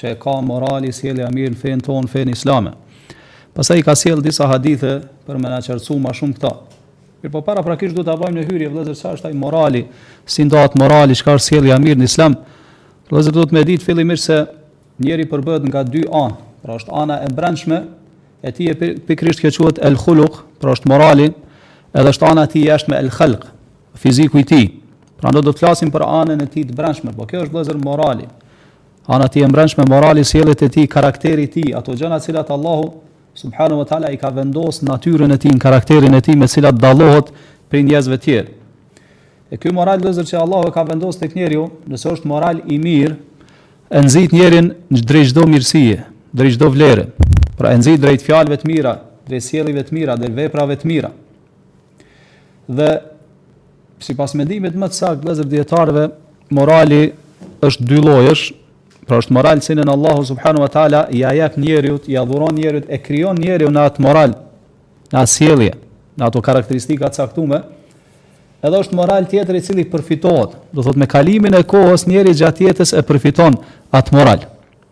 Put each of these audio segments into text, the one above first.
që e ka morali sjellja e mirë në fenë tonë, fenë islame. Pastaj i ka sjellë disa hadithe për me na qartësu ma shumë këta. Mirëpo paraprakisht do ta bajmë një hyrje, vëllëzër, çka është ai morali, si ndahet morali, çka është sjellja e mirë në islam, vëllëzër duhet me ditë fillimisht se njeriu përbëhet nga dy anë, pra është ana e brendshme e tij e pikërisht kjo quhet el khuluk, pra është morali, edhe është ana e tij e jashtme el khalq, fiziku i tij. Pra ne do të flasim për anën e tij të brendshme, po kjo është vëllëzër morali. Ana e tij e mbrendshme morali sjelljet e tij karakteri i tij ato gjëna cilat Allahu Subhanahu wa Ta'la i ka vendos natyrën e tij në karakterin e tij me cilat dallohet prej njerëzve tjerë. E ky moral vllezër që Allahu e ka vendos tek njeriu, nëse është moral i mirë, e nxit njeriun drejt çdo mirësie, drejt çdo vlere, pra e nxit drejt fjalëve të mira, drejt sjelljeve të mira, drejt veprave të mira. Dhe Sipas mendimit më të saktë vëllezër dijetarëve morali është dy llojesh, pra është moral cilën Allahu subhanahu wa taala ia jep njeriut, ia dhuron njeriut e krijon njeriun në atë moral, në atë sjellje, në ato karakteristika të caktume. Edhe është moral tjetër i cili përfitohet, do thotë me kalimin e kohës njeriu gjatë jetës e përfiton atë moral.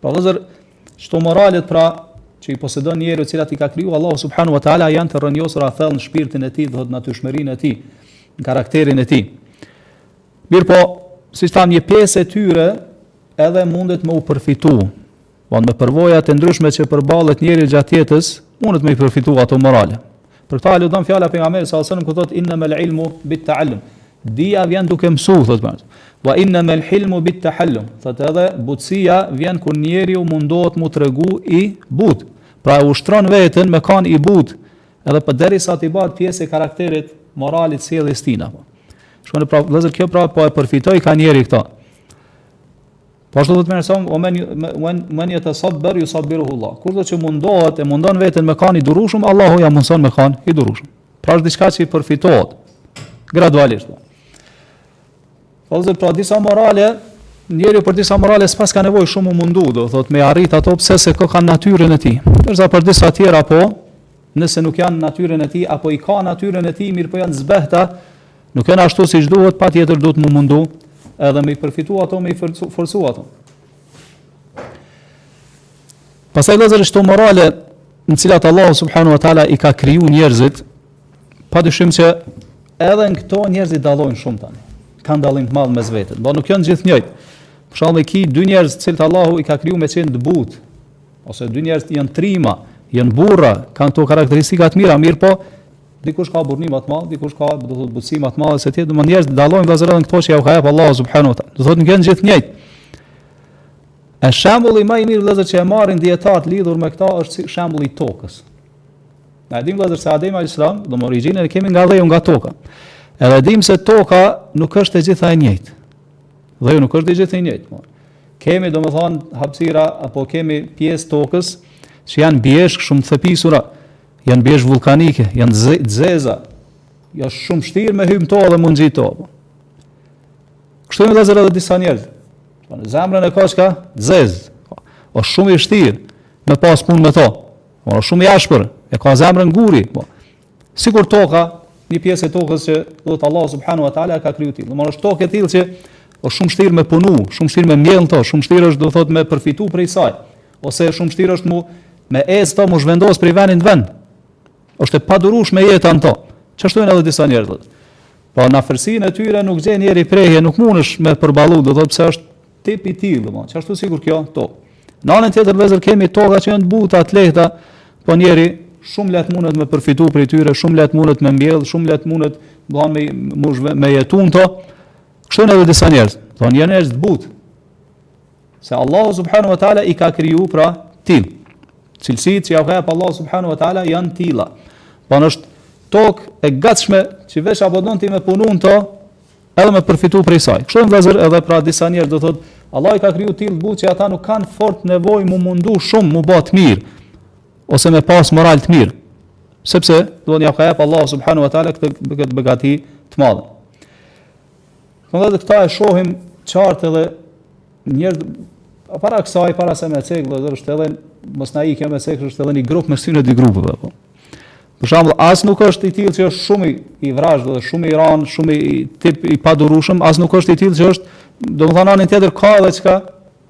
Po vllezër, këto moralet pra që i posedon njeriu cilat i ka kriju Allahu subhanahu wa taala janë të rrënjosura thellë në shpirtin e tij, në natyrshmërinë e tij, në karakterin e tij. Mirëpo, siç thamë një pjesë e tyre edhe mundet me u përfitu. Po me përvojat e ndryshme që përballet njeriu gjatë jetës, mundet me i përfitu ato morale. Për këtë aludon fjala e pejgamberit sallallahu alajhi wasallam ku thotë inna mal ilmu bit taallum. Dija vjen duke mësuar, thotë pra. Wa inna mal hilmu bit tahallum. Thotë edhe butësia vjen kur njeriu mundohet mu tregu i butë. Pra e ushtron veten me kanë i butë, edhe përderisa t'i bëhet pjesë e karakterit moralit sjelljes tina. Shikone pra, vllezër, kjo pra po e përfitojka njeriu këtë. Po ashtu thotë mëson, wa men men men jatasabbar jusabbirhu Allah. Kushdo që mundohet e mundon veten me kanë i durushëm, Allahu ja mundson me kanë i durushëm. Pra është diçka që i përfitohet gradualisht. Po. vllezër pra disa morale, njeriu për disa morale s'paska nevojë shumë mu mundu, do thotë me i arrit ato për se i ka në natyrën e tij. Ndërsa për disa tjera po, nëse nuk janë në natyrën e tij apo i ka në natyrën e tij, mirëpo janë të zbehta Nuk janë ashtu siç duhet, patjetër duhet mu mundu edhe me i përfitu ato, me i forcu ato. Pastaj vllezër këto morale në cilat Allahu subhanahu wa ta'la i ka kriju njerëzit, pa dyshim që edhe në këto njerëzit dallojnë shumë tani. Kanë dallim të madh mes vete, do nuk janë gjithë njëjtë. Për shembull ki, dy njerëz cilët Allahu i ka kriju me qenë të butë, ose dy njerëz janë trima, janë burra, kanë ato karakteristika të mira, mirëpo, Dikush ka burrni më të madh, dikush ka do të thotë butësi më të madhe se ti, domethënë njerëzit dallojnë vëllazër edhe këto që ja u ka jap Allahu subhanahu wa taala. Do thotë nuk janë gjithë njëjtë. E shembulli më i mirë vëllazër që e marrin dijetarët lidhur me këta është shembulli i tokës. Na dim vëllazër se Ademi alayhis salam, domethënë origjinën e kemi nga dheu nga toka. Edhe dim se toka nuk është e gjitha e njëjtë. Dheu nuk është e gjitha e njëjtë. Po. Kemi domethënë hapësira apo kemi pjesë tokës që janë bjeshkë shumë të thepisura. Janë bjeshkë vullkanike, janë të zeza. Janë shumë shtirë me hy në to dhe mu ngjit në to. Po. Kështu vëllazër edhe disa njerëz. Po, në zemrën e ka çka të zezë. Po. O shumë i shtirë me pas punë me to. O shumë i ashpër, e ka zemrën guri. Po. Sikur toka, një pjesë e tokës që do të Allah subhanu wa ta'ala e ka kriju të tillë. Domethënë është tokë e tilë që o shumë shtirë me punu, shumë shtirë me mjellë në to, shumë shtirë është do thot me përfitu prej sajë. Ose shumë shtirë është mu me ecë në to mu zhvendos prej vendit në vend. Është e padurueshme jeta në to. Çashtu janë edhe disa njerëz thotë. Po në afërsinë e tyre nuk gjen njeri prehje, nuk mundesh me përballu, do thotë pse është tip i tillë, domethënë, çashtu sikur kjo tokë. Në anën tjetër vëllazër kemi toka që janë të buta, të lehta, po njeri shumë lehtë mundet me përfitu prej tyre, shumë lehtë mundet me mbjell, shumë lehtë mundet bën me mush me jetu në to. Kështu edhe disa njerëz, thonë janë njerëz të butë. Se Allahu subhanahu wa taala i ka kriju pra të tillë. Cilësitë që ja u jep Allahu subhanahu wa taala janë të tilla. Po në është tokë e gatshme që veç a po don ti me punu në to, edhe me përfitu prej saj. Kështu vëllazër edhe pra disa njerëz do thot, Allah i ka kriju të tillë, të butë që ata nuk kanë fort nevojë mu mundu shumë mu ba të mirë, ose me pas moral të mirë, sepse do një ka jepë Allah subhanu wa ta'ala këtë, këtë begati të madhe. Prandaj dhe këta e shohim qartë edhe njerëz a para kësaj para se me cek vëllazër është edhe mos na ikë me cek është edhe një grup mes këtyne dy grupeve, po. Për shembull, as nuk është i tillë që është shumë i vrazhdë dhe shumë i ran, shumë i tip i padurushëm, as nuk është i tillë që është, domethënë anë tjetër ka edhe çka,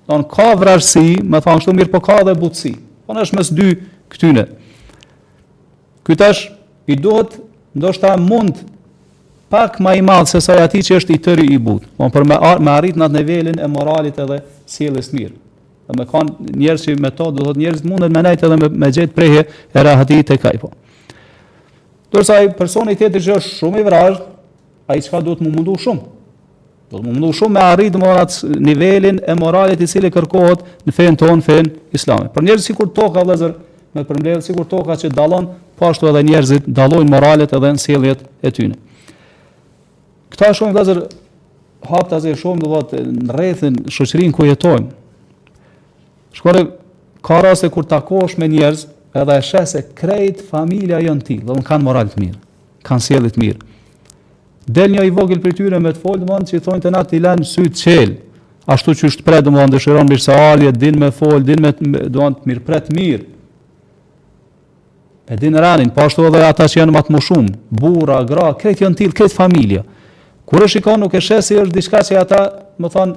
don ka vrazhdësi, më thon kështu mirë, po ka edhe butësi. Po është mes dy këtyne. Ky tash i duhet ndoshta mund pak ma i madh se sa i atij që është i tëri i butë, po për me, me arrit në atë nivelin e moralit edhe sjelljes mirë. Dhe me kanë njerëzit me to, do thotë njerëzit munden me nejtë edhe me, me gjet prehje e rahati tek ai po. Ndërsa ai personi tjetër që është shumë i vrazhdë, ai çka duhet mu mundu shumë. Do të me u mundu shumë me arrit në atë nivelin e moralit i cili kërkohet në fenë tonë, fenë islame. Po njerëzit sikur toka, vllezër, me përmbledhë, sikur toka që dallon, po ashtu edhe njerëzit dallojnë në moralet edhe në sjelljet e tyne. Këta e shohim, vllezër, hapë të zirë shumë, dhe të në rethin shoqërinë ku jetojmë. Shkore, ka rase kur takosh me njerëz, edhe e sheh se krejt familja janë të tillë, domethënë kanë moral të mirë, kanë sjellje të mirë. Del një i vogël prej tyre me të folë, domethënë që i thonë te na t'i lën sytë çel. Ashtu qysh të pret, domethënë dëshiron mirëseardhje, din me fol, din me domethënë të mirëpret mirë. E din renin, po ashtu edhe ata që janë më të moshum, burra, gra, krejt janë të tillë, krejt familja. Kur e shikon nuk e sheh se është diçka që ata, domethënë,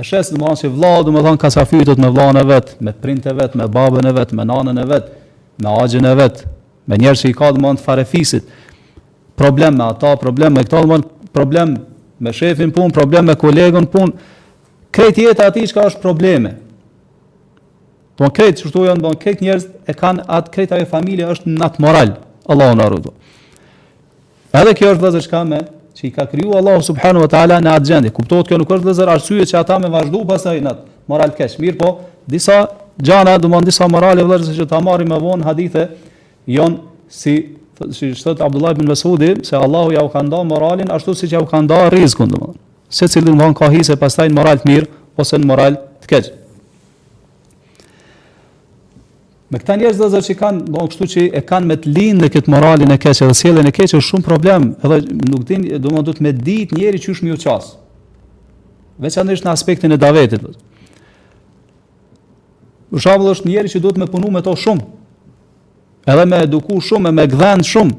E sheh domethënë që vllau domethënë kacafytet me vllaun e vet, me prindët e vet, me babën e vet, me nanën e vet, me axhën e vet, me njerëz që i ka domethënë të farefisit. Problem me ata, problem me këta dhe problem me shefin n'punë, problem me kolegën n'punë. Krejt jeta e tij që ka është probleme. Domethënë krejt qështu janë, domethënë krejt njerëz e kanë atë krejt ajo familje është në atë moral. Allah unë arru Edhe kjo është vllezër çka, meqë i ka krijue Allahu subhanahu wa ta'ala në atë gjendje. Kuptohet kjo nuk është vllezër arsye që ata me vazhdu pasaj në atë moral të keq. Mirëpo, disa gjana, domethënë disa morale vllezër siç do t'i marrim më vonë hadithe, janë si si thotë Abdullah ibn Mas'udi se Allahu ja u ka nda moralin ashtu siç ja u ka nda rrizkun domethënë secili domethënë ka hise pastaj në moral të mirë ose në moral të keq Me këta njerëz vllezër që kanë, domethënë kështu që e kanë me të lindun në këtë moralin e keq edhe sjelljen e keqe është shumë problem, edhe nuk din, domethënë duhet me ditë njeri qysh me ju qasë. Veçanërisht në aspektin e davetit. Për shembull është njeri që duhet me punu me to shumë. Edhe me eduku shumë, me gdhend shumë.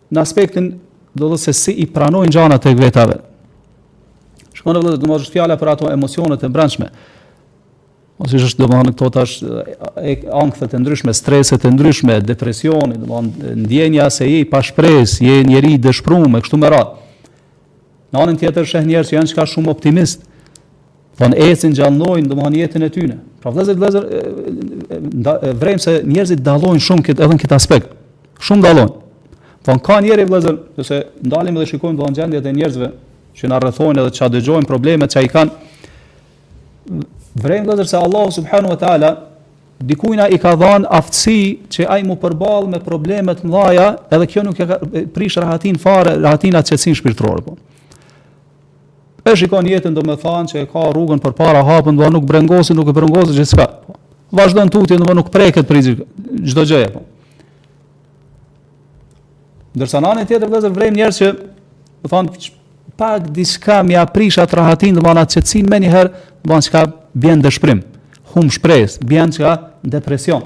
Në aspektin domethënë se si i pranojnë gjanat te vetvetja. Shkon edhe domethënë është fjala për ato emocionet e brendshme. Ose është domethënë këto tash ankthet e ndryshme, streset e ndryshme, depresioni, domethënë ndjenja se je i pashpresë, je njeri i dëshpëruar, e kështu me radhë. Në anën tjetër sheh njerëz që janë çka shumë optimistë. Domethënë ecin gjallnojnë domthon jetën e tyre. Pra vëllezër, vëllezër vërejmë se njerëzit dallojnë shumë këtë edhe në këtë aspekt. Shumë dallojnë. Domethënë ka njerëz vëllezër, nëse ndalemi dhe shikojmë domthon gjendjen e njerëzve që na rrethojnë edhe çka dëgjojmë problemet që i kanë. Vërejmë vëllezër se Allah subhanahu wa taala dikujna i ka dhënë aftësi që ai m'u përball me probleme të mëdha, edhe kjo nuk e ka prish rahatinë fare, rahatinë atë qetësinë shpirtërore po. E shikon jetën domethanë që e ka rrugën përpara hapën, do nuk brengosi, nuk e brengosi gjithçka. Po. Vazhdon tutje, do me nuk preket prej gjithë, çdo gjëje. Po. Ndërsa në anën tjetër, vllezër vrejmë njerëz që, do thanë, pak diçka me ia prish atë rahatinë, domethanë atë qetësinë menjëherë, domethanë çka bjen dëshprim, hum shpresë, bjen çka depresion.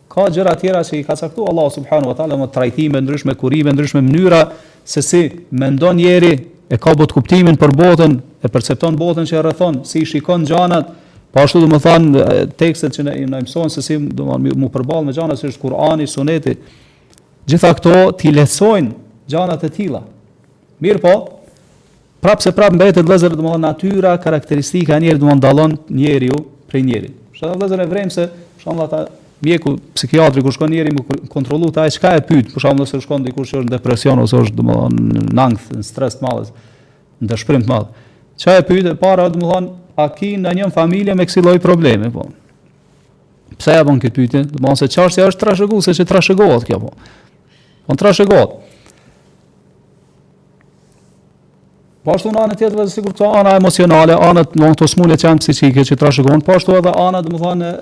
Ka gjëra tjera që i ka caktu Allahu subhanu wa ta'la, me trajtime ndryshme, kurime ndryshme, mënyra se si mendon njeri, e ka botëkuptimin për botën, e percepton botën që e rrethon, si i shikon gjanat, pa po ashtu domethanë tekstet që na i mëson se si domethanë m'u përballë me gjanat, si është Kurani, Suneti, gjitha këto t'i lehtësojnë gjanat e tilla. Mirëpo, Prapseprap mbetet vëllezër domethënë natyra, karakteristika e njerit domethënë dallon njeriu prej njerit. Kështu edhe vëllezër e vrem se për shembull ata mjeku psikiatri kur shkon njëri m'u kontrollu ta ai çka e pyet, për shembull nëse shkon dikush që është në depresion ose është domethënë në ankth, në stres të madh, në dëshpërim të madh. Çka e pyet e para domethënë a ki në familje me kësi lloj probleme po. Pse ja bën këtë pyetje? Domethënë se çështja është trashëguese, se trashëgohet kjo po. Po trashëgohet. Po ashtu në anën tjetër edhe sikur këto ana emocionale, ana do t'smunje që janë psikike që trashëgohen, po ashtu edhe ana domethënë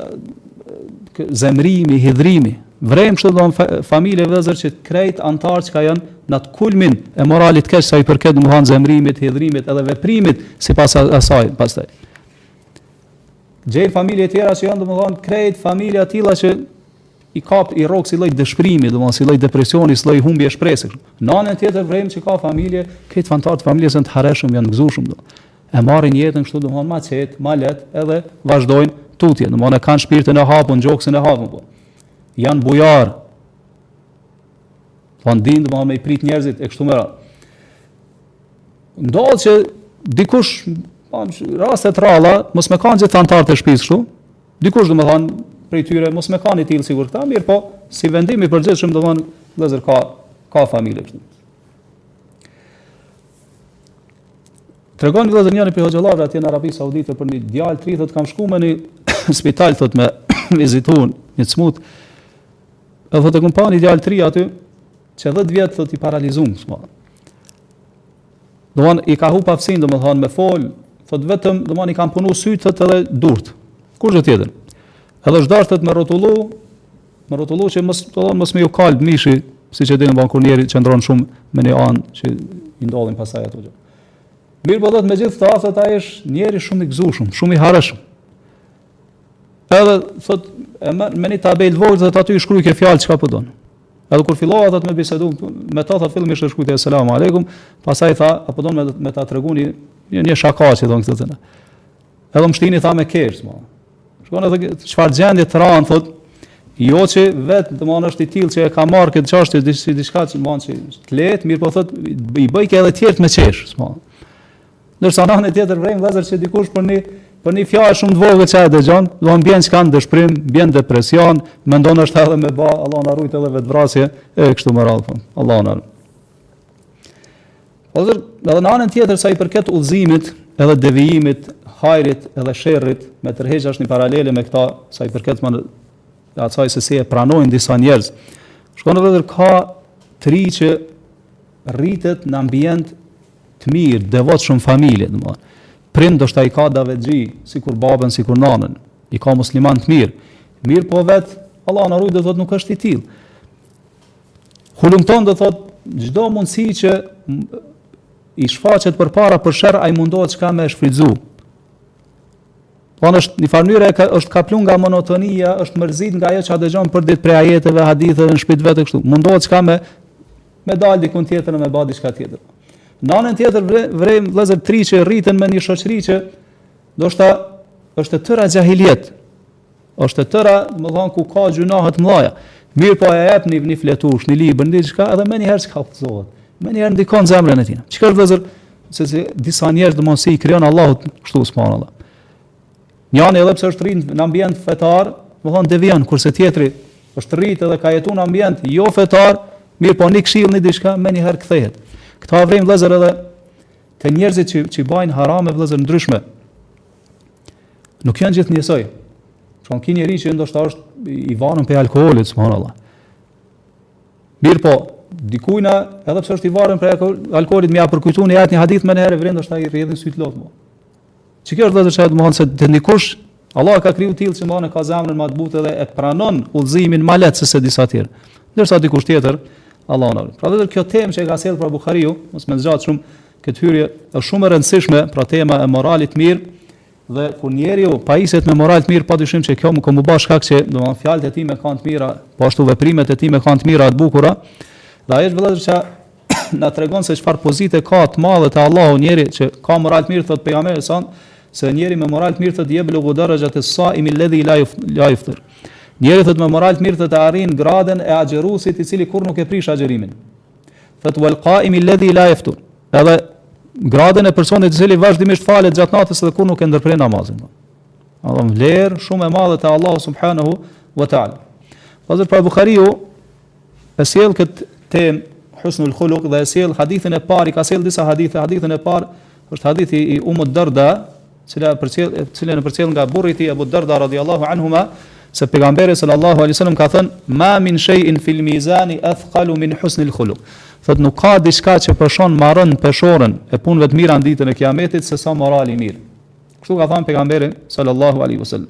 zemrimi, hidhrimi. Vrem kështu do familje vllezër që krejt antarët çka janë në atë kulmin e moralit keq sa i përket domethënë zemrimit, hidhrimit edhe veprimit sipas asaj pastaj. Gjej familje të tjera që janë domethënë krejt familja të tilla që i kap i rrok si lloj dëshprimi, domethënë si lloj depresioni, si lloj humbje shprese. Në anën tjetër vrem çka familje, gjithë antarët e familjes janë të hareshëm, janë gëzueshëm do. E marrin jetën kështu domethënë ma qetë, ma lehtë, edhe vazhdojnë tutje, domethënë kanë shpirtin e hapun, gjoksin e hapun po. Janë bujarë. Po din domethënë me i prit njerëzit e kështu me radhë. Ndodh që dikush, pa po, raste të rralla, mos me kanë gjithë antarët e shtëpisë kështu, Dikush domethënë prej tyre mos me kanë i tillë sikur këta, mirëpo si vendim i përgjithshëm domethënë vëllazër ka ka familje këtu. Tregon vëllazër njëri prej hoxhallarëve atje në Arabi Saudite për një djalë të ri thot kam shku me një spital thot me vizitu një t'smut. E thotë kam pa ni djalë të ri aty që 10 vjet thot i paralizuar, s'mo. Domthon i ka hup aftësinë, domthon me fol, thot vetëm, domthon i kanë punu sytë thot edhe durt. Kurgjë tjetër. Edhe është dashur thot me rrotullu, me rrotullu që mos domthon mos me ju kalb mishi, siç e dini domthon kur njëri qëndron shumë në një anë që i ndodhin pasaj ato gjë. Mirëpo thot megjithatë, thot ish njeri shumë i gëzushum, shumë i hareshëm. Edhe, thot, e me një tabel vogë, thot aty i shkrujke fjalë çka po don. Po Edhe kur fillova thot me bisedu me ta thot fillimisht tha selam alejkum, pastaj tha apo don me, me ta tregu një një shaka që don me thënë. Edhe më shtini tha me kesh, më. Shkon edhe çfarë gjendje të rand thot Jo që vetë domethanë është i tillë që e ka marrë këtë çashtje si diçka domethanë të lehtë, mirëpo thot, i bëjke edhe tjertë me qeshë, domethanë. Ndërsa në anën tjetër vrejmë vëllazër që dikush për një për një fjalë shumë të vogël që e dëgjon, domethanë bjen çka në dëshpërim, bjen në depresion, mendon është edhe me ba, Allahu na rujtë edhe vetvrasje e kështu me radhë. Allahu na. Ose edhe në anën tjetër sa i përket udhëzimit, edhe devijimit, hajrit edhe sherrit, me tërheqja është një paralele me këta sa i përket pra asaj se si e pranojnë disa njerëz. Shkon edhe ka të ri që rritet në ambient të mirë, devotshëm familje, domethënë. Prind ndoshta i ka davetxhi, sikur babën, sikur nanën, i ka muslimanë të mirë. Mirëpo vetë, Allah na ruajt, do thotë nuk është i tillë. Hulumton do thotë çdo mundësi që i shfaqet përpara për sherr ai mundohet çka me shfrytzu. Po në njëfarë mënyre është kaplu nga monotonia, është mërzit nga ajo çka dëgjon për ditë prej ajeteve, haditheve në shpi të vet e kështu. Mundohet çka me me dal diku tjetër e me ba diçka tjetër. Në anën tjetër vrejmë vëllezër të ri që rriten me një shoqëri që ndoshta është e tëra xhahilijet. Është e tëra, domethanë ku ka gjynahe të mëdha. Mirëpo i jep një fletushkë, një libër, një diçka, edhe menjëherë çka udhëzohet. Menjëherë ndikon n'zemrën e tij. Çka është vllezër? Se si disa njerëz domethanë i krijon Allahu kështu subhanallahu. Njëri edhe pse është rrit në ambient fetar, domethanë devijon, kurse tjetri është rrit edhe ka jetuar në ambient jofetar, mirëpo një këshillë një diçka, menjëherë kthehet. Këta e vrejmë vllezër edhe te njerëzit që që bajnë harame vllezër t'ndryshme. Nuk janë gjithë njësoj. Shkon ki njeri që ndoshta është i varun prej alkoholit, subhanallah. Mirëpo, dikujna edhe pse është i varun prej alkoholit, me ia përkujtu një ajet një hadith menjëherë, vëren ndoshta i rrjedhin sytë lot. Që kjo është vllezër që e se te dikush, Allahu e ka kriju t'tillë që domethanë e ka zemrën ma të butë dhe e pranon udhëzimin ma lehtë se se disa tjerë. Ndërsa dikush tjetër, Allahu na. Pra dhe kjo temë që e ka sjellë pra Buhariu, mos me zgjat shumë, Këtë hyrje është shumë e rëndësishme, pra tema e moralit t'mirë, dhe kur njeriu pajiset me moral të mirë, padyshim që kjo ka me u ba shkak që domethanë fjalët e tij me kanë të mira, po ashtu veprimet e tij me kanë të mira të bukura. Dhe ajo vëllazër që na tregon se çfarë pozite ka të madhe te Allahu njeri që ka moral të mirë thot pejgamberi alejhi selam se njeri me moral të mirë thot jeblugu derexhete saimi el-ledhi la la juftir. Njeri thot me moral të mirë thot arrin gradën e agjëruesit i cili kurrë nuk e prish agjërimin. Thot wal qaim alladhi la yaftur. Edhe gradën e personit i cili vazhdimisht falet gjatë natës dhe kur nuk e ndërpre namazin. Pra ka vlerë shumë e madhe te Allahu subhanahu wa taala. Pasi pra Buhariu e sjell kët temë husnul khuluq dhe e sjell hadithin e parë, ka sjell disa hadithe, hadithin e parë është hadithi i Umu Darda, cilin e përcjell, e cila e përcjell nga burri i tij Abu Darda radhiyallahu anhuma, se pejgamberi sallallahu alaihi wasallam ka thënë: "Ma min shay'in fil mizani athqalu min husn al khuluq." Thot nuk ka diçka që peshon më rënd në peshoren e punëve të mira në ditën e Kiametit se sa morali i mirë. Kështu ka thënë pejgamberi sallallahu alaihi wasallam.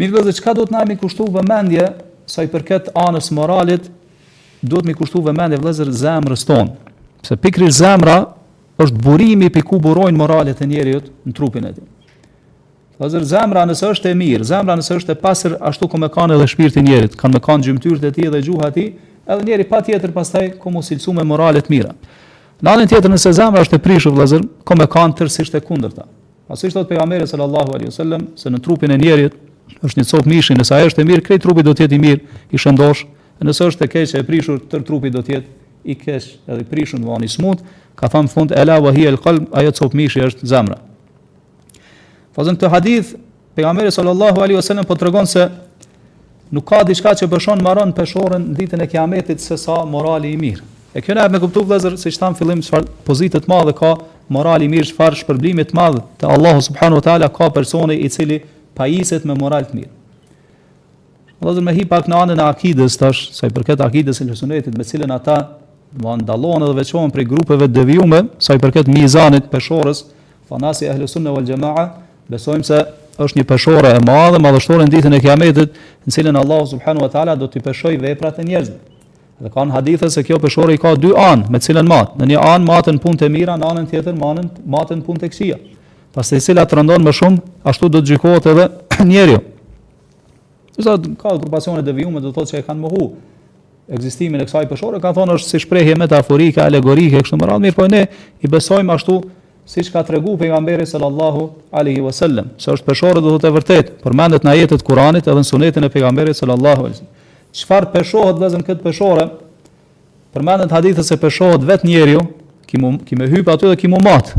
Mirë vëllezër, çka duhet na mi kushtu vëmendje sa i përket anës moralit, duhet mi kushtu vëmendje vëllezër zemrës tonë. Se pikërisht zemra është burimi prej ku burojnë moralet e njeriut në trupin e tij. Vëzër, zemra nëse është e mirë, zemra nëse është e pastër, ashtu ka me kanë edhe shpirti i njerit, kanë me kanë gjymtyrët e tij edhe gjuha e tij, edhe njeri patjetër pastaj, ka mu cilësu me morale t'mira. Në anën tjetër nëse zemra është e prishur vëllezër, ka me kanë tërësisht e kundërta. Pra siç thotë pejgamberi sallallahu alaihi wasallam se në trupin e njerit është një copë mishi, nëse ajo është e mirë, krejt trupi do të jetë i mirë, i shëndosh, e nëse është e keqe e prishur, tërë trupi do të jetë i keq, edhe i prishur, domethënë i smut, ka thënë n'fund ela wa hiya al-qalb, ajo copë mishi është zemra. Vllezër n'këtë hadith pejgamberi sallallahu alaihi wasallam po tregon se Nuk ka diçka që peshon më rëndë n'peshoren në ditën e Kiametit se sa morali i mirë. E kjo na jep me kuptu vëllezër, siç thamë n'fillim, çfarë pozite të madhe ka morali i mirë, çfarë shpërblimi të madh te Allahu subhanahu wa taala ka personi i cili pajiset me moral të mirë. Vëllezër me hi pak në anën e akides tash, sa i përket akides së ehlu sunetit me cilën ata dallohen edhe veçohen prej grupeve t'devijuara, sa i përket mizanit peshores, Po na si ehlu sunne wal jamaa besojmë se është një peshore e madhe, madhështore në ditën e Kiametit, në cilën Allahu subhanahu wa taala do t'i peshojë veprat e njerëzve. Dhe ka në hadithe se kjo peshore i ka dy anë, me cilën mat. Në një anë maten punët e mira, në anën tjetër maten maten punët e këqija. Pastaj cila t'rëndon më shumë, ashtu do të gjykohet edhe njeriu. Saqë ka grupacione të devijume, do të thotë se e kanë mohu. ekzistimin e kësaj peshore, kanë thonë është si shprehje metaforike, alegorike, kështu me radhë, mirëpo ne i besojmë ashtu siç ka tregu pejgamberi sallallahu aleyhi wa sallam, se është peshore do thotë e vërtetë, përmendet në ajetet e Kuranit edhe në sunetin e pejgamberit sallallahu aleyhi wa sallam. Çfarë peshohet vllezër në këtë peshore, përmendet n'hadithe se peshohet vetë njeriu, ki me hypë aty dhe ki mu matë,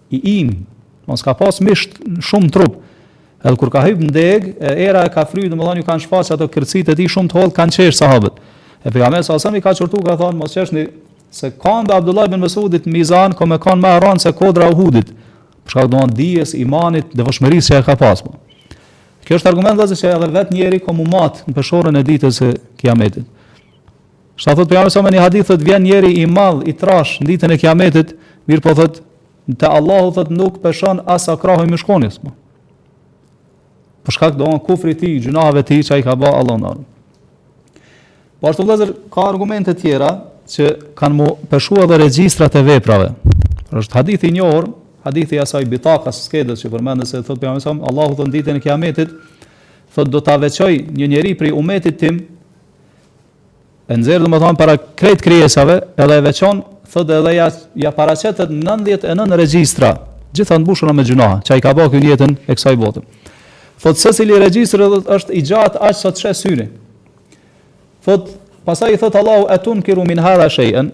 I imët, po s'ka pas mish shumë në trup. Edhe kur ka hyp në degë, era e ka fry, domethënë ju kanë shfaqë ato kërcitë e tij shumë të hollë kanë qesh sahabët. E pejgamberi s.a.s. i ka çortu ka thonë mos qeshni se kamët e Abdullah ibn Mesudit në Mizan, kanë me kanë më rëndë se kodra e Uhudit. Për shkak të dijes, imanit, devotshmërisë që ka pas. Po. Kjo është argument vllazër se edhe vetë njeri ka m'u mat në peshorën e ditës së Kiametit. Sa thotë pejgamberi s.a.s. me një hadith thotë vjen njeri i madh i trash në ditën e kiametit, mirëpo thotë te Allahu thotë nuk peshon as sa krahu i mushkonjës po. Për shkak të kufrit tij, gjynaheve tij që ai ka bë Allahu na rujt. Po ashtu vëllazër ka argumente tjera që kanë m'u peshu edhe regjistrat e veprave. Po është hadith i njohur, hadithi i asaj bitakas skedës që përmendet se thotë pejgamberi s.a.s. Allahu thotë ditën e kiametit thotë do ta veçoj një njeri prej umetit tim E nxjerr domethënë para krejt krijesave, edhe e veçon, thotë edhe ia ia paraqet nëntëdhjetë e nëntë regjistra, gjitha të mbushura me gjynahe, çka i ka ba ky në jetën e kësaj bote. Thotë secili regjistër thotë është i gjatë aq sa të sheh syri. Thotë, pastaj i thotë Allahu a tunkiru min hadha shay'an,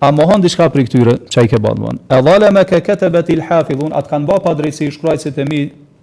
a mohon diçka prej këtyre çka i ke bën domon. E dhalemeke ketebetil hafizun, a t'kanë bë padrejtësi shkruajtësit e mi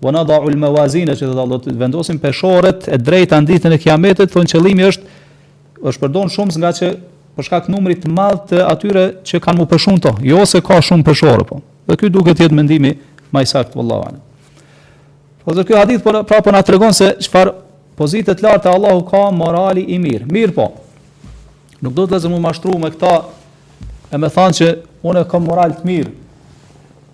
Wa nada'u al-mawazin që do të vendosim peshoret e drejta në ditën e Kiametit, thonë qëllimi është është përdor shumësi ngaqë për shkak të numrit të madh të atyre që kanë m'u peshu n'to, jo se ka shumë peshore po. Dhe ky duket të jetë mendimi më i saktë vallahu alem. Po dhe ky hadith po pra po na tregon se çfarë pozitë të lartë te Allahu ka morali i mirë. Mirëpo. Nuk duhet vllazër m'u mashtru me këta e me thanë që unë e kam moral të mirë.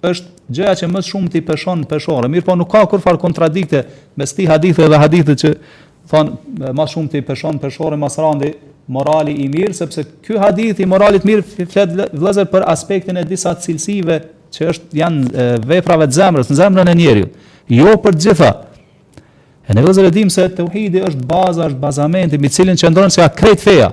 është gjëja që më shumë ti peshon peshore. Mirpo nuk ka kurfar kontradikte mes këtij hadithi dhe hadithit që thotë ma shumti peshon n'peshore ma s'randi morali i mirë sepse ky hadith i moralit t'mirë flet vëllazër për aspektin e disa cilësive që është janë veprave të zemrës, në zemrën e njeriut. Jo për të gjitha. E ne vëllazër e dimë se tauhidi është baza, është bazamenti mbi cilin qëndron krejt ka krejt feja.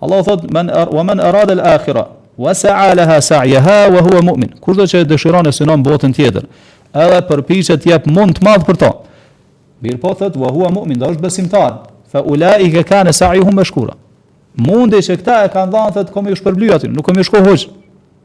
Allahu thot men ar wa men arada al akhira wa sa'a laha sa'yaha wa huwa mu'min. Kushdo që dëshiron e synon botën tjetër, edhe përpiqet jep mund të madh për to. Mirpo thot wa huwa mu'min, dhe është besimtar. Fa ulaika kana sa'yuhum mashkura. Mundi që këta e kanë dhënë thot ka me ju shpërbly aty, nuk ka me ju shku huq.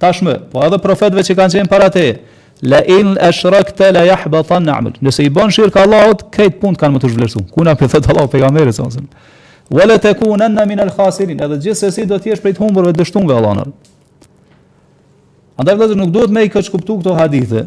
Ty shpallë, po edhe profetëve që kanë qenë para teje, la in ashrakta la yahbatanna 'amaluk. Nëse i bën shirk Allahut, krejt punët kanë me t'u zhvlerësu. Kujna i thotë Allahu pejgamberit s.a.s.. Wala takunanna min al-khasirin. Edhe gjithsesi do të jesh prej të humburve dështumve Allahu na rujt. Andaj vëllazër nuk duhet me i keqkuptu këto hadithe,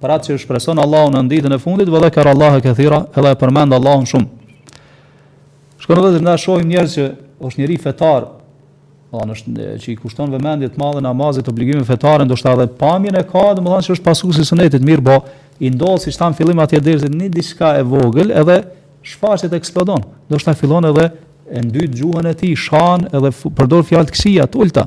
Për atë që shpreson Allahun në ditën e fundit, ve dhekerallahe kethira, edhe e përmend Allahun shumë. Shkurt vëllezër, na shohim njerëz që është njeri fetar, domethënë që i kushton vëmendje të madhe namazit, obligimeve fetare, ndoshta edhe pamjen e ka, domethënë që është pasues i sunetit, mirëpo i ndodh, siç thamë në fillim atje te dersit, një diçka e vogël, edhe shfaqet e eksplodon, ndoshta fillon edhe e ndyt gjuhën e tij, shan edhe përdor fjalë të këqija, të ulta.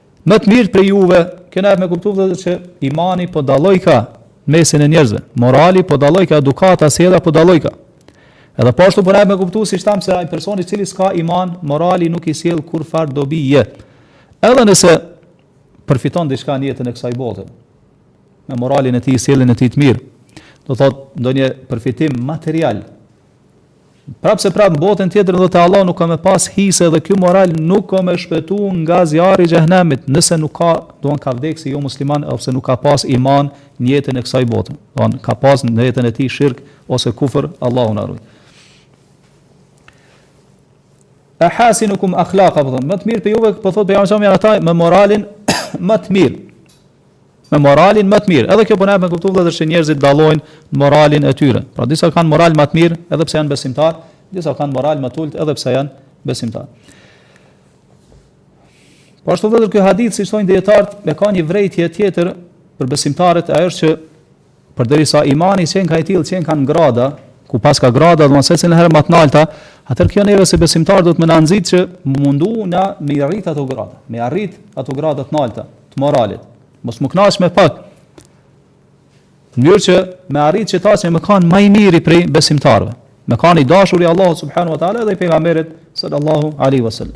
Më të mirët prej juve, kjo na jep me kuptu vëllezër që imani po dallojka në mesin e njerëzve, morali po dallojka, edukata, sjellja po dallojka. Edhe po ashtu po na jep me kuptu siç thamë se ai person i cili s'ka iman, morali nuk i sjell kurrfarë dobije. Edhe nëse përfiton diçka në jetën e kësaj bote, me moralin e tij, sjelljen e tij të mirë, do thotë ndonjë përfitim material, Prapë se prapë në botën tjetër te Allahu nuk ka me pas hise dhe ky moral nuk ka me e shpëtu nga zjarri i xhehenemit nëse nuk ka, domethënë ka vdekë si jo musliman ose nuk ka pas iman në jetën e kësaj bote, domethënë ka pas në jetën e tij shirk ose kufër, Allahu na ruajtë. Ehasinukum akhlaka, po më të mirët prej juve, po thotë pejgamberi janë ata me moralin më të mirë. me moralin më të mirë. Edhe kjo po na jep me kuptu vëllezër që njerëzit dallojnë në moralin e tyre. Pra disa kanë moral më të mirë edhe pse janë besimtarë, disa kanë moral më të ulët edhe pse janë besimtarë. Po ashtu vëllezër ky hadith siç thonë dijetarët ka një vërejtje tjetër për besimtarët, ajo është që Përderisa imani qenka i tillë, qenka në grada, ku paska grada, domethënë secilën herë më të larta, atëherë kjo neve si besimtarë duhet me na nxitë që me u mundu na me i arrit ato grada, me arrit ato grada të larta të moralit. Mos me u kënaq me pak. Në mënyrë që me arrit qeta që me kanë më i miri prej besimtarëve. Me kanë i dashur i Allahut subhanahu wa taala dhe i pejgamberit sallallahu alaihi wasallam.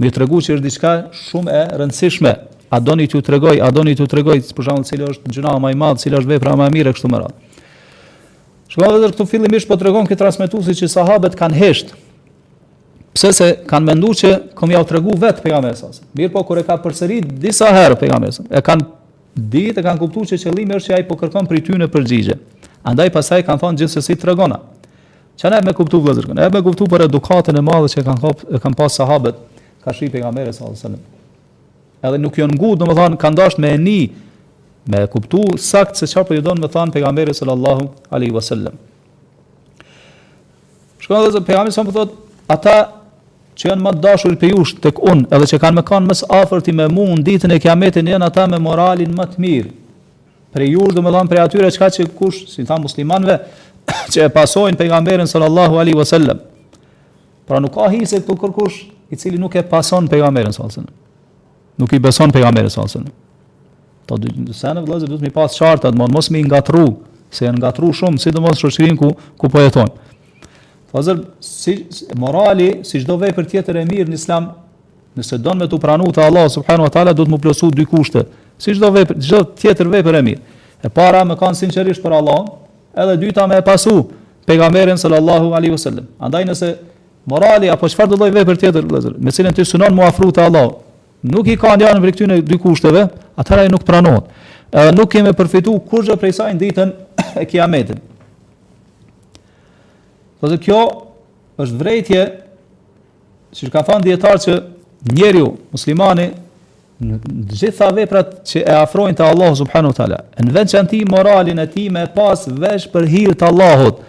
Me tregu që është diçka shumë e rëndësishme. A doni t'ju tregoj, a doni t'ju tregoj për shembull cili është gjynahu më i madh, cila është vepra më e mirë kështu me radhë. Kështu që edhe këtu fillimisht po tregon këtu transmetuesi që sahabët kanë hesht. Pse se kanë menduar që ka me jau tregu vetë pejgamberi sa. Mirëpo kur e ka përsërit disa herë pejgamberi. E kanë ditë e kanë kuptuar që qëllimi është që ai po kërkon prej tyre përgjigje. Andaj pasaj kanë thonë gjithsesi tregona. Çfarë na jep me kuptu vëllezër këtu? Na jep me kuptu për edukatën e madhe që kanë pa, e kanë pas sahabët, karshi pejgamberit sallallahu alajhi wasallam. Edhe nuk janë ngut, domethënë kanë dashur me e ni me kuptu sakt se çfarë po ju don me thënë pejgamberi sallallahu alajhi wasallam. Kështu edhe pejgamberi sallam po thot, ata që janë më të dashur prej jush tek un, edhe që kanë me kanë më së afërti me mua në ditën e kiametit janë ata me moralin më të mirë. Prej jush, domethënë prej atyre çka që kush, si tha muslimanëve, që e pasojnë pejgamberin sallallahu alaihi wasallam. Pra nuk ka hise këtu kërkush i cili nuk e pason pejgamberin sallallahu alaihi wasallam. Nuk i beson pejgamberin sallallahu alaihi wasallam. Këto dy gjana vëllazër duhet mi pas të qarta, mos mos mi ngatrru, se janë ngatrru shumë, sidomos në shoqërinë ku ku po jetojmë. Vëllazër, si, morali, si çdo vepër tjetër e mirë në islam, Nëse don me t'u pranu te Allahu subhanahu wa taala duhet me plotsu dy kushte, si çdo vepër, çdo tjetër vepër e mirë. E para me kanë sinqerisht për Allahun, edhe e dyta me e pasu pejgamberin sallallahu alaihi wasallam. Andaj nëse morali apo çfarëdo lloj vepre tjetër vëllazër, me të cilën ti synon mu afru te Allahu, nuk e ka njanën prej këtyne dy kushteve, atëherë ajo nuk pranohet. Edhe nuk ke me përfitu kurrë prej saj ditën e Kiametit. Po kjo është vërejtje Siç kanë thënë dijetarët që njeriu muslimani në të gjitha veprat që e afrojnë te Allahu subhanahu wa taala, në veçanti moralin e tij me pas veç për hir të Allahut.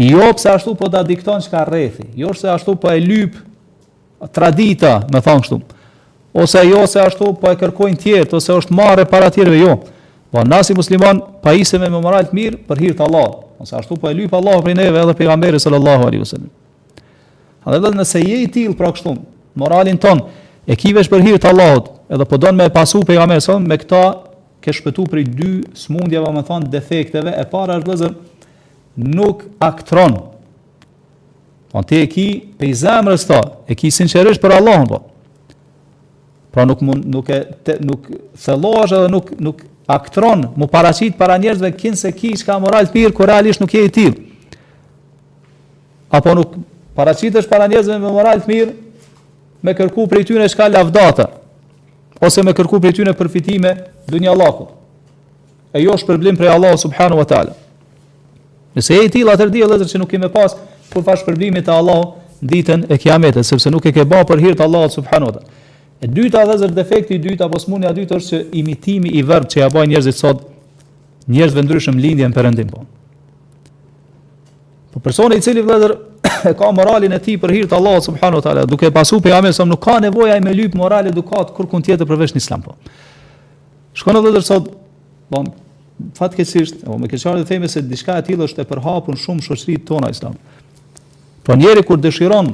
Jo pse ashtu po ta dikton çka rrethi, jo se ashtu po e lyp tradita, domethënë kështu. Ose jo se ashtu po e kërkojnë tjerët, ose është marre para tjerëve, jo. Po na si muslimanë pajisemi me moral të mirë për hir të Allahut. Se ashtu po e lyp Allahu prej neve edhe pejgamberi sallallahu alaihi wasallam. Dhe dhe nëse je i tillë pra kështu, moralin tond e ki veç për hir të Allahut, edhe po don me pasu pejgamberin sa me këta ke shpëtu prej dy smundjeve, domethënë defekteve, e para është vëllazër nuk aktron. Po ti e ki prej zemrës këta, e ki sinqerisht për Allahun po. Pra nuk mund nuk e te, nuk thellohesh edhe nuk nuk aktron, mu paraqit para njerëzve kinse ki çka moral të mirë, kur realisht nuk je i tillë. Apo nuk paraqitesh para njerëzve me moral të mirë, me kërku prej tyre çka lavdata ose me kërku prej tyre përfitime të dunjallëkut. E jo shpërblim prej Allahu subhanahu wa taala. Nëse je i tillë atëherë dije vëllazër që nuk ke me pas kurrfarë shpërblimi te Allahu ditën e kiametit, sepse nuk e ke bërë për hir të Allahut subhanahu wa taala. E dyta vëllazër defekti i dytë apo smundja e dytë është që imitimi i verbër që ia bajnë njerëzit sot njerëzve të ndryshëm në lindje e perëndim po. Po personi i cili vëllazër e ka moralin e tij për hir të Allahut subhanahu wa taala, duke e pasu pejgamberin sa nuk ka nevojë ai me lyp moral edukatë kurkund tjetër përveç në Islam po. Shikoni vëllazër sot, po fatkeqësisht, apo me keqardhje të themi se diçka e tillë është e përhapur shumë në shoqëritë tona islame. Po njeriu kur dëshiron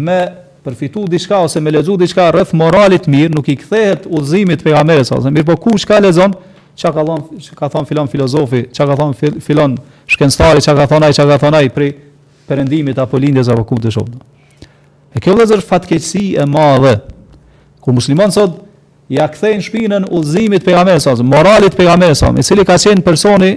me përfitu diçka ose me lexu diçka rreth moralit të mirë, nuk i kthehet udhëzimit të pejgamberit sa, mirëpo kush ka lexon, çka ka thon, çka ka thon filon filozofi, çka ka thon filon shkencëtari, çka ka thon ai, çka ka thon ai prej perëndimit apo lindjes apo ku të shoh. E kjo vëllezër fatkeqësi e madhe. Kur muslimanët sot ja kthejnë shpinën udhëzimit të pejgamberit sa moralit të pejgamberit sa, i cili ka qenë personi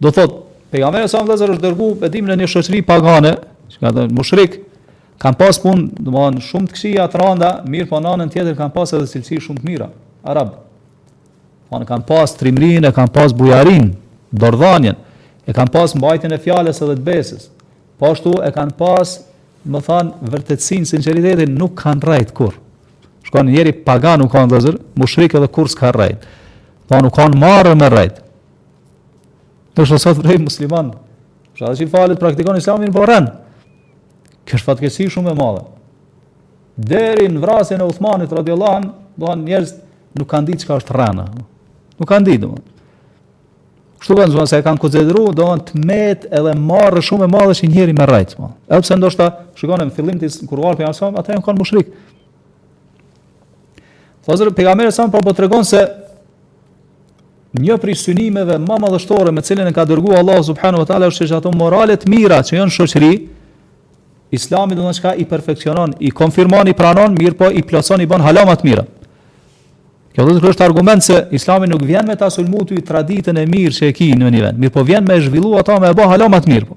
Do thot, pejgamberi sa vëllezër është dërgu bedihi në një shoqëri pagane, që kanë qenë mushrik, kanë pas punë, do të thonë shumë të këqija të rënda, mirëpo n'anën tjetër kanë pas edhe cilësi shumë të mira, arabët. Po e kanë pas trimrinë, e kanë pas bujarinë, dorëdhanien, e kanë pas mbajtjen e fjalës edhe të besës. Po ashtu e kanë pas, me thanë, vërtetësinë, sinqeritetin, nuk kanë rrejt kurr. Shkon njeri pagan u kanë vëllezër, mushrik edhe kurr s'ka rrejt. Po u kanë marre me rrejt. E sheh sot rrejt musliman, sheh edhe që i falit praktikon islamin, po rren. Kjo është fatkeqësi shumë e madhe. Deri në vrasjen e Uthmanit, radiallahu anh, domethënë njerëzit, nuk kanë ditë çka është rrena. Nuk kanë ditë, do Kështu kanë thënë se e kanë konsideruar domethënë t'metë edhe marre shumë e madhe që njeri me rrejt. Po. Edhe pse ndoshta shikoni në fillim të kur vjen pejgamberi sa ata janë kanë mushrik. Vllazër pejgamberi sa po po tregon se një prej synimeve më madhështore me cilën e ka dërguar Allahu subhanahu wa taala është që ato morale të mira që janë n'shoqëri Islami do të thonë çka i perfeksionon, i konfirmon, i pranon, mirëpo i plotëson, i bën hala ma të mira. Kjo do të është argument se Islami nuk vjen me ta sulmu ty traditën e mirë që e ki në një vend, mirëpo vjen me zhvillu ata me e bo hala ma të mirë po.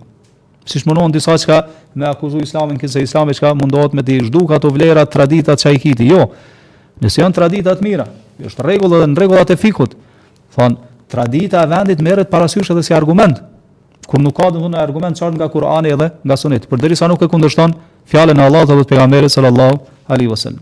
Siç mundohen disa çka me akuzu Islamin kinse Islami çka mundohet me t'i zhduk ato vlera traditat që i ki ti, jo. Nëse janë tradita t'mira, është rregull dhe në rregullat e fikhut, thonë, tradita e vendit merret parasysh edhe si argument, kur nuk ka domthonë argument t'qartë nga Kurani edhe nga Suneti, përderisa nuk e kundërshton fjalën e Allahut dhe pejgamberit sallallahu alaihi wasallam.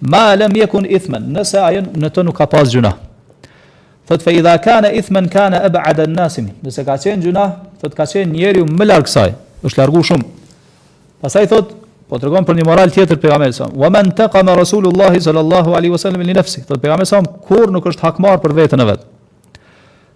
Ma lem jekun ithman, nëse ajo në të nuk ka pas gjunah. Thot fe idha kane ithman kane eb'aden nasi minhu, nëse ka qenë gjunah, thot ka qenë njeriu më larg saj, është largu shumë. Pastaj thot, po tregon për një moral tjetër pejgamberi sa, wa mentekame Rasulullahi sallallahu alaihi wasallam li nefsihi, thot pejgamberi sa, kurrë nuk është hakmar për veten e vet.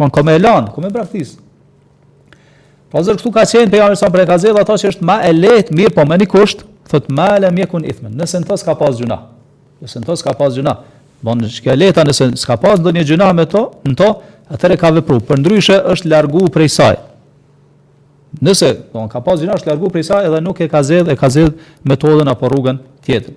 Domon ka me lan, ka me braktis. Po vllazër këtu ka qenë pejgamberi sa por e ka zgjedh ato që është më e lehtë, mirëpo me një kusht, thot ma lem jekun ithmen. Nëse n'to s'ka pas gjunah. Nëse n'to s'ka pas gjunah. Domon çka e lehta nëse s'ka pas ndonjë gjunah me to, në to, atëherë ka vepruar. Përndryshe është largu prej saj. Nëse po ka pas gjunah është largu prej saj edhe nuk e ka zgjedh e ka zgjedh metodën apo rrugën tjetër.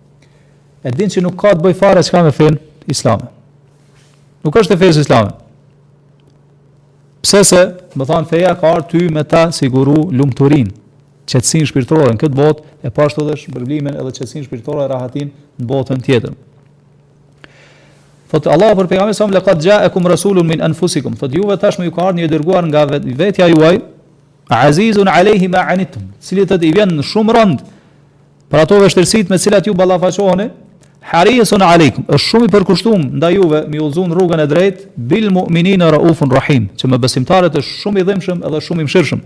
E din që nuk ka të bëj fare qka me fenë islame. Nuk është e fejes islame. Pse se, domethënë, feja ka ardh ty me ta siguru lumturinë, qetësinë shpirtërore në këtë botë, e po ashtu dhe shpërblimin edhe qetësinë shpirtërore rahatinë në botën tjetër. Thotë Allahu për pejgamberin sa laqad ja'akum rasulun min anfusikum. Thotë juve tashmë ju ka ardhur një i dërguar nga vet, vetja juaj, Azizun alayhi ma anitum. Cilit i vjen shumë rënd Për ato vështirësitë me të cilat ju ballafaqoheni, Harisun alejkum, është shumë i përkushtuar ndaj juve, mi udhëzu n'rrugën e drejtë, bil mu'minina raufun rahim, që me besimtarët është shumë i dhimbshëm edhe shumë i mëshirshëm.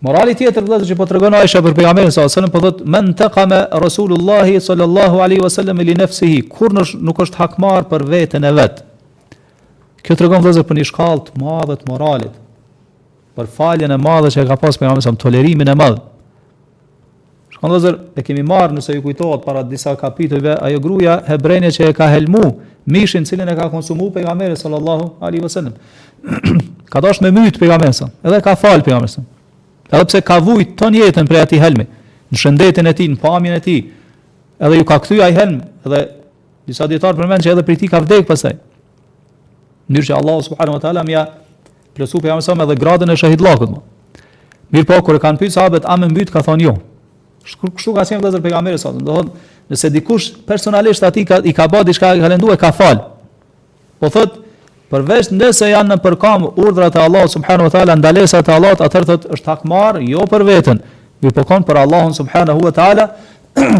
Morali tjetër vëllazër që po tregon Aisha për pejgamberin sallallahu alajhi wasallam po thotë mantaqama rasulullahi sallallahu alaihi wasallam li nafsihi kurrë nuk është hakmarrë për veten e vet. Kjo tregon vëllazër për një shkallë të madhe të moralit. Për faljen e madhe që e ka pas pejgamberi, tolerimin e madh. Shiko vëllazër, e kemi marrë nëse ju kujtohet para disa kapitujve, ajo gruja hebreje që e ka helmu, mishin cilin e ka konsumu pejgamberi, sallallahu alaihi wasallam. ka dash me mytë pejgamberin, edhe e ka falë pejgamberi. Edhe pse ka vujt tonë jetën prej atij helmi, në shëndetin e tij, në pamjen e tij, edhe iu ka kthy ai helm, edhe disa dijetarë përmendin që edhe prej tij ka vdek pastaj. N'mënyrë që Allah subhanahu wa ta'ala me ia Plotsu pejgamberit edhe gradën e shehidllakut. Mirëpo, kur e kanë pytë sahabet, a me mbytë, ka thonë jo. Kështu ka qenë vëllazër pejgamberi sa domethënë, nëse dikush personalisht atij ka, i ka ba diçka e ka lëndu e ka falë. Po thot, përveç nëse janë nëpërkëmb urdhrat e Allahut subhanahu wa ta'ala, ndalesat e Allahut, atëherë thot, është hakmarrë, jo për veten, mirëpo për Allahun subhanu wa ta'ala,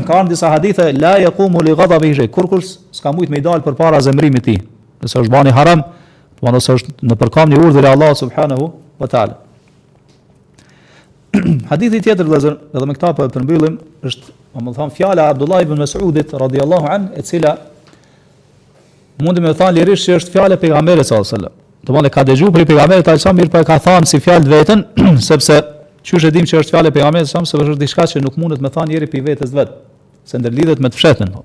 ka në disa hadithe, la yaqumu li ghadabihi shay, kurkush s'ka mujtë me i dalë përpara zemrimit tij, nëse është ba ni haram, Do të thotë është nëpërkëmb një urdhër e Allahut subhanahu wa taala. Hadithi tjetër vëllazër, edhe me këtë po e përmbyllim, është domethën fjala e Abdullah ibn Mas'udit radhiyallahu an, e cila mundet me thonë lirisht se është fjala e pejgamberit sallallahu alajhi wasallam. Domethën ka dëgju prej pejgamberit sallallahu alajhi wasallam, mirëpo e ka thënë si fjalë t'veten, sepse qysh e dim që është fjala e pejgamberit sallallahu alajhi wasallam, sepse është diçka që nuk mundet me thonë njeri prej vetes vet, se ndërlidhet me të fshehtën. Po.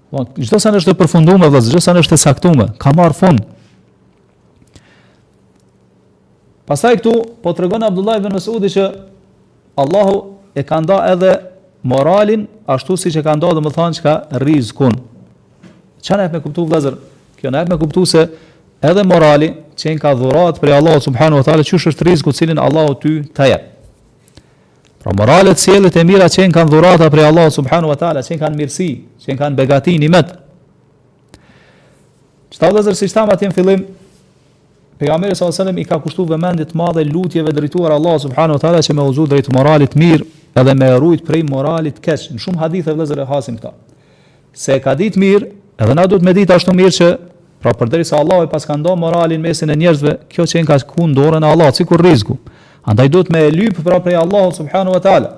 Bon, çdo sen është e përfunduar, vëllazër, çdo sen është e caktuar, ka marr fund. Pastaj këtu po tregon Abdullah ibn Mas'udi që Allahu e ka nda edhe moralin ashtu siç e ka nda domethënë çka rrizkun. Çka na jep me kuptu vëllazër? Kjo na jep me kuptu se edhe morali qenka dhuratë prej Allahut subhanahu wa taala qysh është rrizku cilin Allahu ty ta jep. Pra moralet, sjelljet e mira qenkan dhurata prej Allahut subhanahu wa taala, qenkan mirësi, qenkan begati, nimet. Për këta vëllezër siç thamë atje në fillim, pejgamberi sallallahu alajhi wasallam i ka kushtuar vëmendje të madhe lutjeve drejtuar Allahut subhanahu wa taala që me udhëzu drejt moralit të mirë, edhe me e rujt prej moralit të keq. Në shumë hadithe vëllezër e hasim këta. Se e ka ditë mirë, edhe na duhet me ditë ashtu mirë që, pra përderisa Allahu e paska nda moralin në mesin e njerëzve, kjo qenka ku në dorën e Allahut, sikur rrizku. Andaj duhet me e lypë pra prej Allahut subhanu wa ta'ala.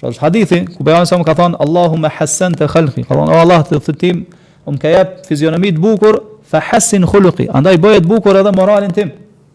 Pra është hadithi, ku Pejgamberi sallam ka thonë, Allahumme hassente khalqi, ka thonë, o Allah ti thotë m'ke jep fizionomi të bukur, fa hassin khuluqi, andaj bëje të bukur edhe moralin tim.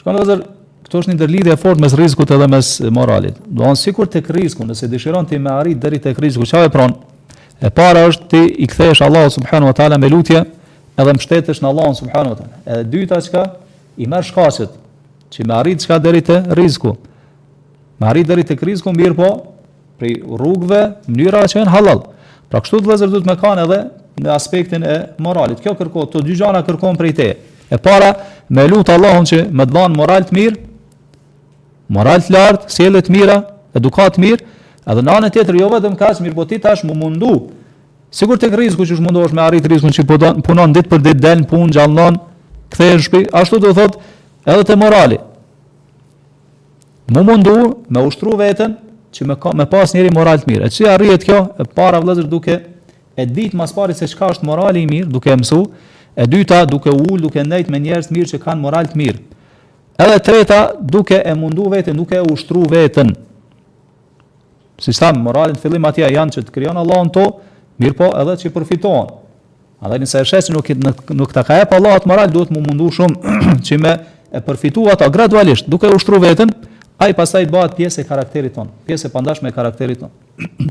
Çka vëllezër këtu është një ndërlidhje e fortë mes rrizkut edhe mes moralit. Do të thonë sikur tek rrizku, nëse dëshiron ti me arrit deri tek rrizku, ça vepron? E para është ti i kthehesh Allahu subhanahu wa taala me lutje, edhe mbështetesh në Allahun subhanahu wa taala. Edhe e dyta çka i merr shkaqet, që me arrit çka deri te rrizku. Me arrit deri tek rrizku mirëpo, prej rrugëve, mënyrave që janë halal. Pra kështu vëllezër duhet me kanë edhe në aspektin e moralit. Kjo kërko, të dy gjana kërkohen prej teje. E para, me lutë Allahun që me të banë moral të mirë, moral të lartë, sjellje të mira, edukatë të mirë, edhe në anën tjetër jo vetëm kaq mirëpo ti tash mu mundu. Sikur tek rrizku që mundohesh me arrit rrizkun që po punon ditë për ditë, del në punë, gjallnon, kthehesh në shtëpi, ashtu do thotë edhe te morali. Mu mundu me ushtru veten që me, ka, me pas njeri moral të mirë. E qysh arrihet kjo, e para vëllezër duke e ditë mas pari se çka është morali i mirë, duke e mësu, e dyta duke u ulë, duke nejtë me njerëz të mirë që kanë moral të mirë. Edhe e treta duke e mundu veten, duke e ushtru veten. Siç thamë, moralin në fillim atje janë që të krijon Allahu në to, mirëpo edhe që përfitohen. Andaj nëse e sheh se nuk, nuk, nuk ta ka jep Allahu atë moral, duhet mu mundu shumë që me e përfitu ato gradualisht, duke ushtru veten, ai pastaj bëhet pjesë e karakterit tonë, pjesë e pandashme e karakterit tonë.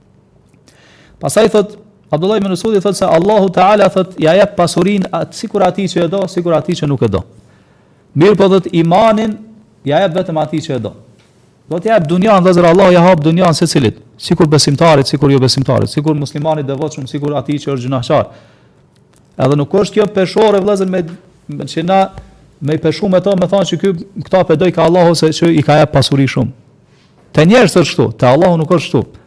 Pastaj thot Abdullah ibn Mesudi thot se Allahu Teala thot ja jep pasurinë thot sikur atij që e do, sikur atij që nuk e do. Mirëpo thot imanin ja jep vetëm atij që e do. Do të thotë dunjan, vëllezër Allahu ja jap dunjan secilit, sikur besimtarit, sikur jo besimtarit, sikur muslimanit të devotshëm, sikur atij që është gjynahqar. Edhe nuk është kjo peshore, vëllezër, me, me që na me i peshu me ta, me thanë që ky, këta po e dojka Allahu se që i ka jep pasuri shumë. Te njerëzit është kështu, te Allahu nuk është kështu.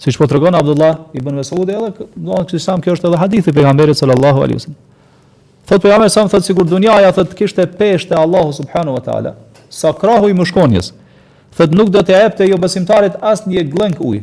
Siç po tregon Abdullah ibn Mesudi edhe, do të thotë se kjo është edhe hadith i pejgamberit sallallahu alaihi wasallam. Thot pejgamberi sallam thot sikur dunjaja, thot kishte peshë te Allahu subhanu wa ta'ala, sa krahu i mushkonjës, thot nuk do t'i jepte jo besimtarit as një gllënjkë ujë.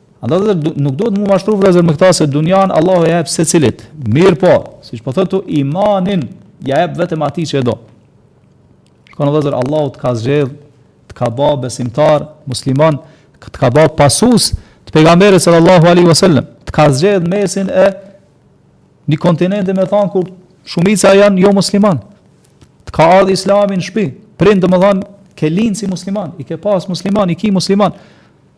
Andaj dhe nuk duhet mu mashtru vëllazër me këta se dunjan Allahu e jep secilit. Mirëpo, siç po thotë imanin ja jep vetëm atij që e do. Shiko vëllazër Allahu të ka zgjedh, të ka bë besimtar, musliman, të ka bë pasues të pejgamberit sallallahu alaihi wasallam, të ka zgjedh n'mesin e një kontinenti me thon ku shumica janë jo musliman. Të ka ardhur Islami në shtëpi, prind domethën ke lind si musliman, i ke pas musliman, i ki musliman.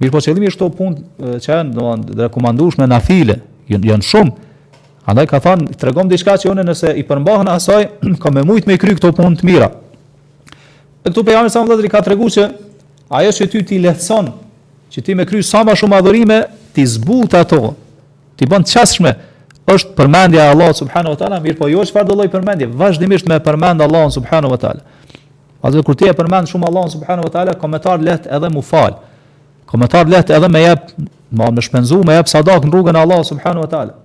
Mirëpo qëllimi është këto punë që janë domethënë të rekomandueshme nafile, janë janë shumë. Andaj ka thënë, tregom diçka që unë nëse i përmbahem asaj, kam më shumë me kry këto punë të mira. E këtu pejgamberi sallallahu alejhi wasallam ka treguar se ajo që ty t'i lehtëson, që ti me kry sa më shumë adhurime, t'i zbut ato. T'i bën të qasshme është përmendja e Allahut subhanahu wa taala, mirëpo jo çfarëdo lloj përmendje, vazhdimisht me përmend Allahun subhanahu wa taala. Se kur ti e përmend shumë Allahun subhanahu wa taala, ke me e pas lehtë edhe m'u fal. Ke me e pas lehtë edhe me jep, ma me shpenzu, me jep sadak në rrugën e Allahut subhanahu wa taala.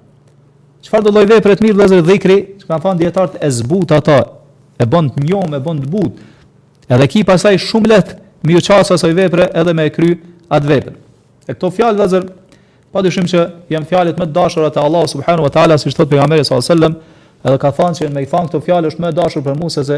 Çfarëdo lloj vepre të mirë vëllezër dhikri, siç kanë thënë dijetarët e zbut ata, e bën të njom, e bën të but. Edhe ki pasaj shumë lehtë m'iu qas asaj vepre edhe me e kry atë vepër. E këto fjalë vëllezër pa dyshim që janë fjalët më të dashura te Allahu subhanahu wa taala, siç thot pejgamberi sallallahu alajhi wasallam, edhe ka thënë se me i thon këto fjalë është më e dashur për mua se